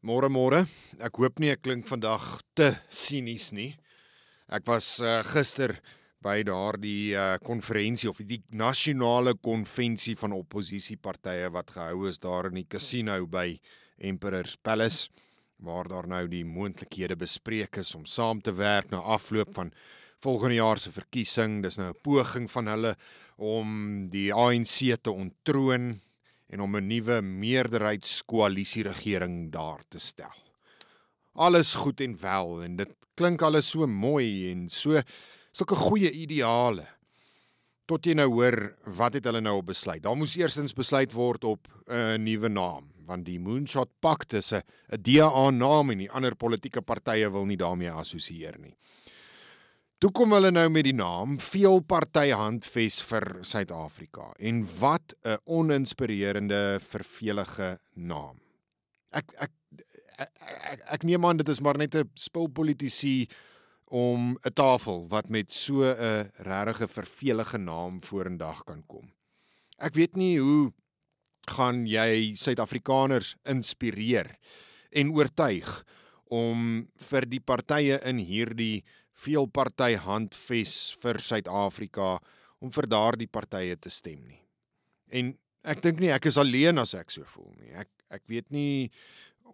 Môre môre. Ek hoop nie ek klink vandag te sinies nie. Ek was uh, gister by daardie konferensie uh, of die nasionale konvensie van oppositiepartye wat gehou is daar in die casino by Emperor's Palace waar daar nou die moontlikhede bespreek is om saam te werk na afloop van volgende jaar se verkiesing. Dis nou 'n poging van hulle om die ANC te ontroon en om 'n nuwe meerderheidskoalisie regering daar te stel. Alles goed en wel en dit klink alles so mooi en so sulke goeie ideale. Tot jy nou hoor wat het hulle nou besluit? Daar moes eerstens besluit word op 'n nuwe naam want die Moonshot Pact is 'n DA naam en die ander politieke partye wil nie daarmee assosieer nie. Toe kom hulle nou met die naam Veelparty Handves vir Suid-Afrika en wat 'n oninspirerende vervelige naam. Ek ek ek, ek, ek neem aan dit is maar net 'n spul politisie om 'n tafel wat met so 'n regtige vervelige naam vorendag kan kom. Ek weet nie hoe gaan jy Suid-Afrikaners inspireer en oortuig om vir die partye in hierdie veel party handves vir Suid-Afrika om vir daardie partye te stem nie. En ek dink nie ek is alleen as ek so voel nie. Ek ek weet nie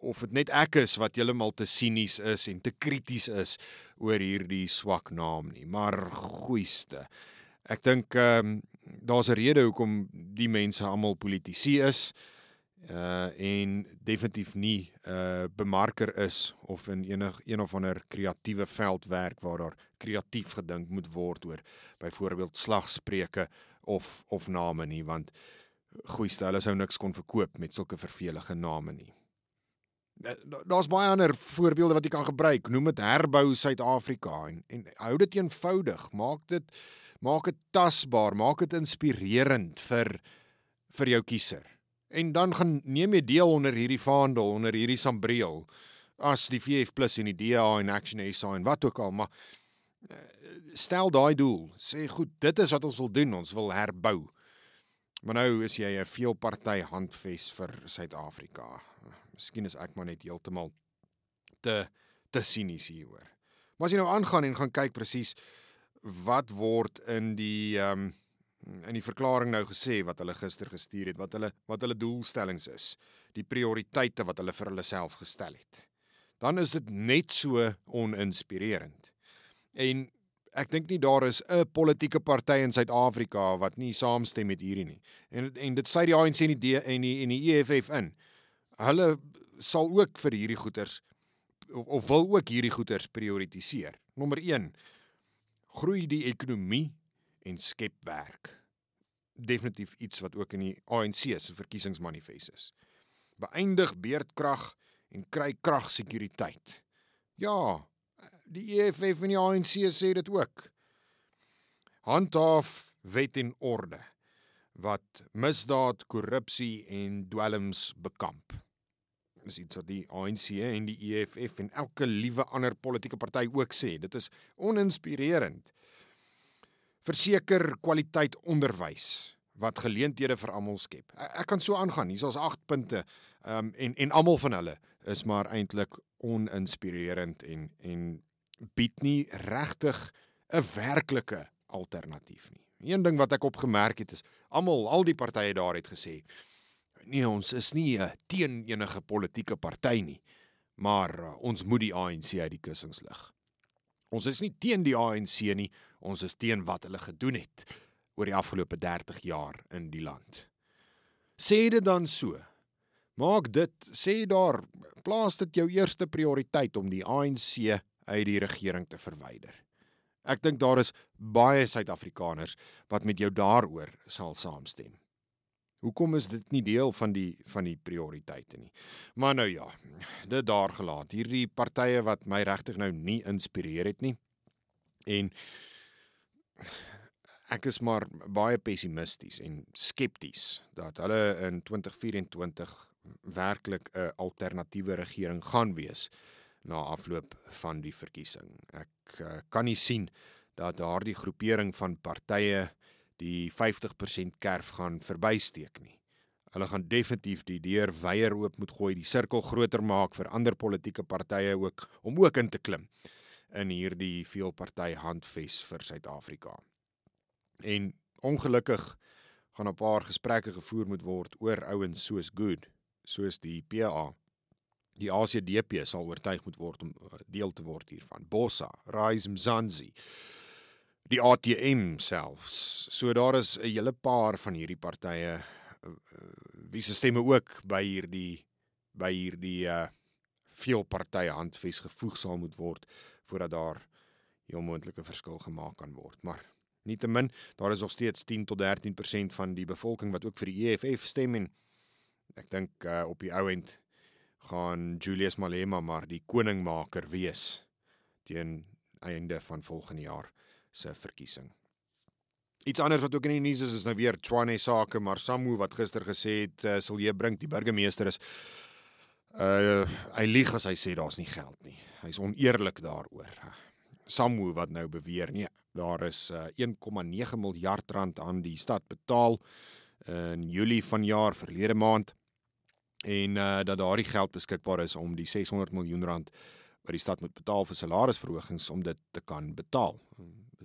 of dit net ek is wat heeltemal te sinies is en te krities is oor hierdie swak naam nie, maar goeiste. Ek dink ehm um, daar's 'n rede hoekom die mense almal politici is uh en definitief nie 'n uh, bemarker is of in enig een of ander kreatiewe veld werk waar daar kreatief gedink moet word oor byvoorbeeld slagspreuke of of name nie want goeie stelle sou niks kon verkoop met sulke vervelige name nie. Daar's baie ander voorbeelde wat jy kan gebruik. Noem dit herbou Suid-Afrika en en hou dit eenvoudig. Maak dit maak dit tasbaar, maak dit inspirerend vir vir jou kiezer. En dan gaan neem jy deel onder hierdie vaandel, onder hierdie sambreel as die VF+ en die DA en Action SA en wat ook al, maar eh, stel daai doel. Sê goed, dit is wat ons wil doen, ons wil herbou. Maar nou is jy 'n veelparty handves vir Suid-Afrika. Miskien is ek maar net heeltemal te te sinies hieroor. Maar as jy nou aangaan en gaan kyk presies wat word in die ehm um, in die verklaring nou gesê wat hulle gister gestuur het, wat hulle wat hulle doelstellings is, die prioriteite wat hulle vir hulle self gestel het. Dan is dit net so oninspirerend. En ek dink nie daar is 'n politieke party in Suid-Afrika wat nie saamstem met hierdie nie. En en dit sê die ANC en die en die en die EFF in. Hulle sal ook vir hierdie goeters of, of wil ook hierdie goeters prioritiseer. Nommer 1 groei die ekonomie en skep werk. Definitief iets wat ook in die ANC se verkiesingsmanifest is. Beëindig beerdkrag en kry kragsekuriteit. Ja, die EFF en die ANC sê dit ook. Handhaaf wet en orde wat misdaad, korrupsie en dwelms bekamp. Dis iets wat die ANC en die EFF en elke liewe ander politieke party ook sê. Dit is oninspirerend verseker kwaliteit onderwys wat geleenthede vir almal skep. Ek, ek kan so aangaan. Hier is 8 punte. Ehm um, en en almal van hulle is maar eintlik oninspirerend en en bied nie regtig 'n werklike alternatief nie. Een ding wat ek opgemerk het is almal al die partye daar het gesê nee, ons is nie uh, teen enige politieke party nie, maar uh, ons moet die ANC uit die kussings lig. Ons is nie teen die ANC nie, ons is teen wat hulle gedoen het oor die afgelope 30 jaar in die land. Sê dit dan so. Maak dit, sê daar, plaas dit jou eerste prioriteit om die ANC uit die regering te verwyder. Ek dink daar is baie Suid-Afrikaners wat met jou daaroor sal saamstem. Hoekom is dit nie deel van die van die prioriteite nie? Maar nou ja, dit daar gelaat. Hierdie partye wat my regtig nou nie inspireer het nie. En ek is maar baie pessimisties en skepties dat hulle in 2024 werklik 'n alternatiewe regering gaan wees na afloop van die verkiesing. Ek uh, kan nie sien dat daardie groepering van partye die 50% kerf gaan verbysteek nie. Hulle gaan definitief die deur weier oop moet gooi, die sirkel groter maak vir ander politieke partye ook om ook in te klim in hierdie veelparty handves vir Suid-Afrika. En ongelukkig gaan 'n paar gesprekke gevoer moet word oor ouens soos Good, soos die PA. Die ACDP sal oortuig moet word om uh, deel te word hiervan. Bossa, Rise Mzansi, die ATM selfs. So daar is 'n hele paar van hierdie partye uh, wie se stemme ook by hierdie by hierdie uh veel partye handves gevoeg sal moet word voordat daar heel moontlike verskil gemaak kan word. Maar Nietemin, daar is nog steeds 10 tot 13% van die bevolking wat ook vir die EFF stem en ek dink uh, op die ou end gaan Julius Malema maar die koningmaker wees teen einde van volgende jaar se verkiesing. Iets anders wat ook in die nuus is is nou weer Tshwane sake, maar Samu wat gister gesê het uh, sal jy bring die burgemeester is uh hy lieg as hy sê daar's nie geld nie. Hy's oneerlik daaroor. Samu wat nou beweer nee, daar is uh, 1,9 miljard rand aan die stad betaal in Julie vanjaar verlede maand en uh, dat daardie geld beskikbaar is om die 600 miljoen rand wat die stad moet betaal vir salarisverhogings om dit te kan betaal.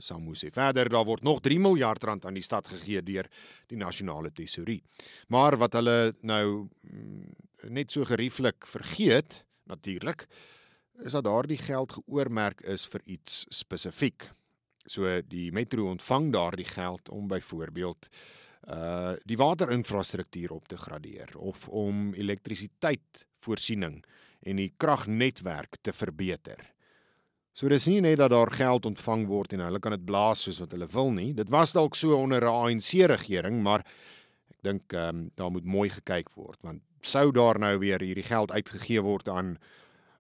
Samu sê verder daar word nog 3 miljard rand aan die stad gegee deur die nasionale tesourie. Maar wat hulle nou mm, net so gerieflik vergeet natuurlik is dat daardie geld geoormerk is vir iets spesifiek. So die metro ontvang daardie geld om byvoorbeeld uh die waterinfrastruktuur op te gradeer of om elektrisiteit voorsiening en die kragnetwerk te verbeter. So dis nie net dat daar geld ontvang word en hulle kan dit blaas soos wat hulle wil nie. Dit was dalk so onder 'n ANC regering, maar ek dink ehm um, daar moet mooi gekyk word want sou daar nou weer hierdie geld uitgegee word aan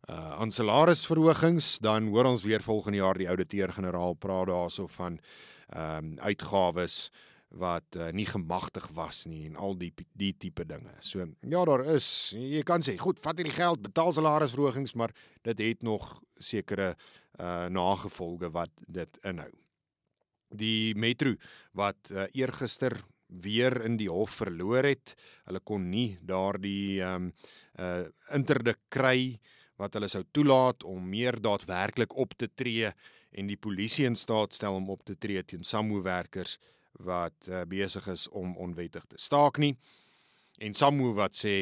uh aan salarisverhogings dan hoor ons weer volgende jaar die ouditeur-generaal praat daarso van ehm um, uitgawes wat uh, nie gemagtig was nie en al die die tipe dinge. So ja, daar is jy kan sê, goed, vat hierdie geld, betaal salarisverhogings, maar dit het nog sekere uh nagevolge wat dit inhou. Die metro wat uh, eergister weer in die hof verloor het. Hulle kon nie daardie ehm um, uh interdik kry wat hulle sou toelaat om meer daadwerklik op te tree en die polisie in staat stel om op te tree teen SAMU-werkers wat uh, besig is om onwettig te staak nie. En SAMU wat sê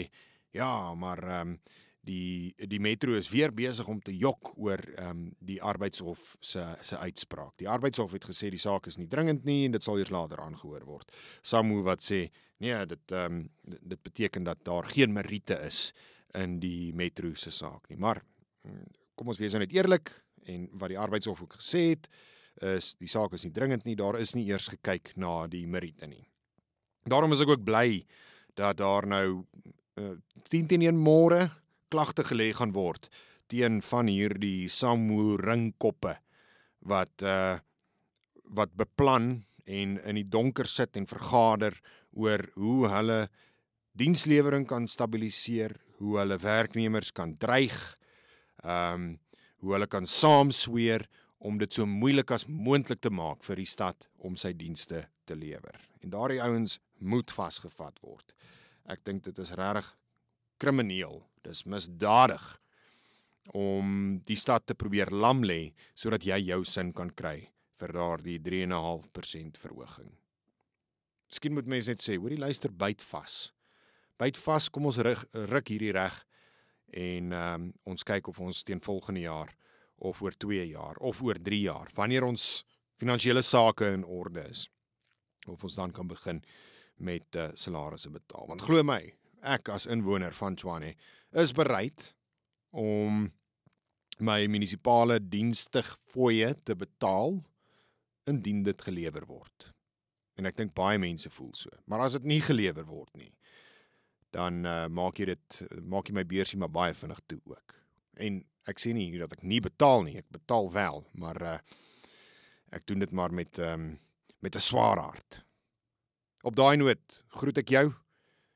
ja, maar ehm um, die die metro is weer besig om te jok oor ehm um, die arbeidshof se se uitspraak. Die arbeidshof het gesê die saak is nie dringend nie en dit sal eers later aangehoor word. SAMU wat sê nee, dit ehm um, dit beteken dat daar geen meriete is in die metro se saak nie. Maar mm, kom ons wees nou net eerlik en wat die arbeidshof ook gesê het is die saak is nie dringend nie, daar is nie eers gekyk na die meriete nie. Daarom is ek ook bly dat daar nou uh, 10 teen 1 môre klagte gelê gaan word teen van hierdie Samu ringkoppe wat uh wat beplan en in die donker sit en vergader oor hoe hulle dienslewering kan stabiliseer, hoe hulle werknemers kan dreig, ehm um, hoe hulle kan saamsweer om dit so moeilik as moontlik te maak vir die stad om sy dienste te lewer. En daardie ouens moet vasgevat word. Ek dink dit is regtig krimineel. Dis misdadig om die stad te probeer lam lê sodat jy jou sin kan kry vir daardie 3.5% verhoging. Miskien moet mense net sê, hoorie luister byt vas byt vas, kom ons rug, ruk hierdie reg en um, ons kyk of ons teen volgende jaar of oor 2 jaar of oor 3 jaar wanneer ons finansiële sake in orde is of ons dan kan begin met uh, salarisse betaal. Want glo my, ek as inwoner van Tshwane is bereid om my munisipale dienstig fooie te betaal indien dit gelewer word. En ek dink baie mense voel so. Maar as dit nie gelewer word nie, dan uh, maak jy dit maak jy my beursie maar baie vinnig toe ook. En ek sê nie dat ek nie betaal nie, ek betaal wel, maar uh, ek doen dit maar met um, met 'n swaar hart. Op daai noot groet ek jou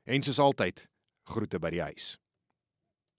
en soos altyd groete by die huis.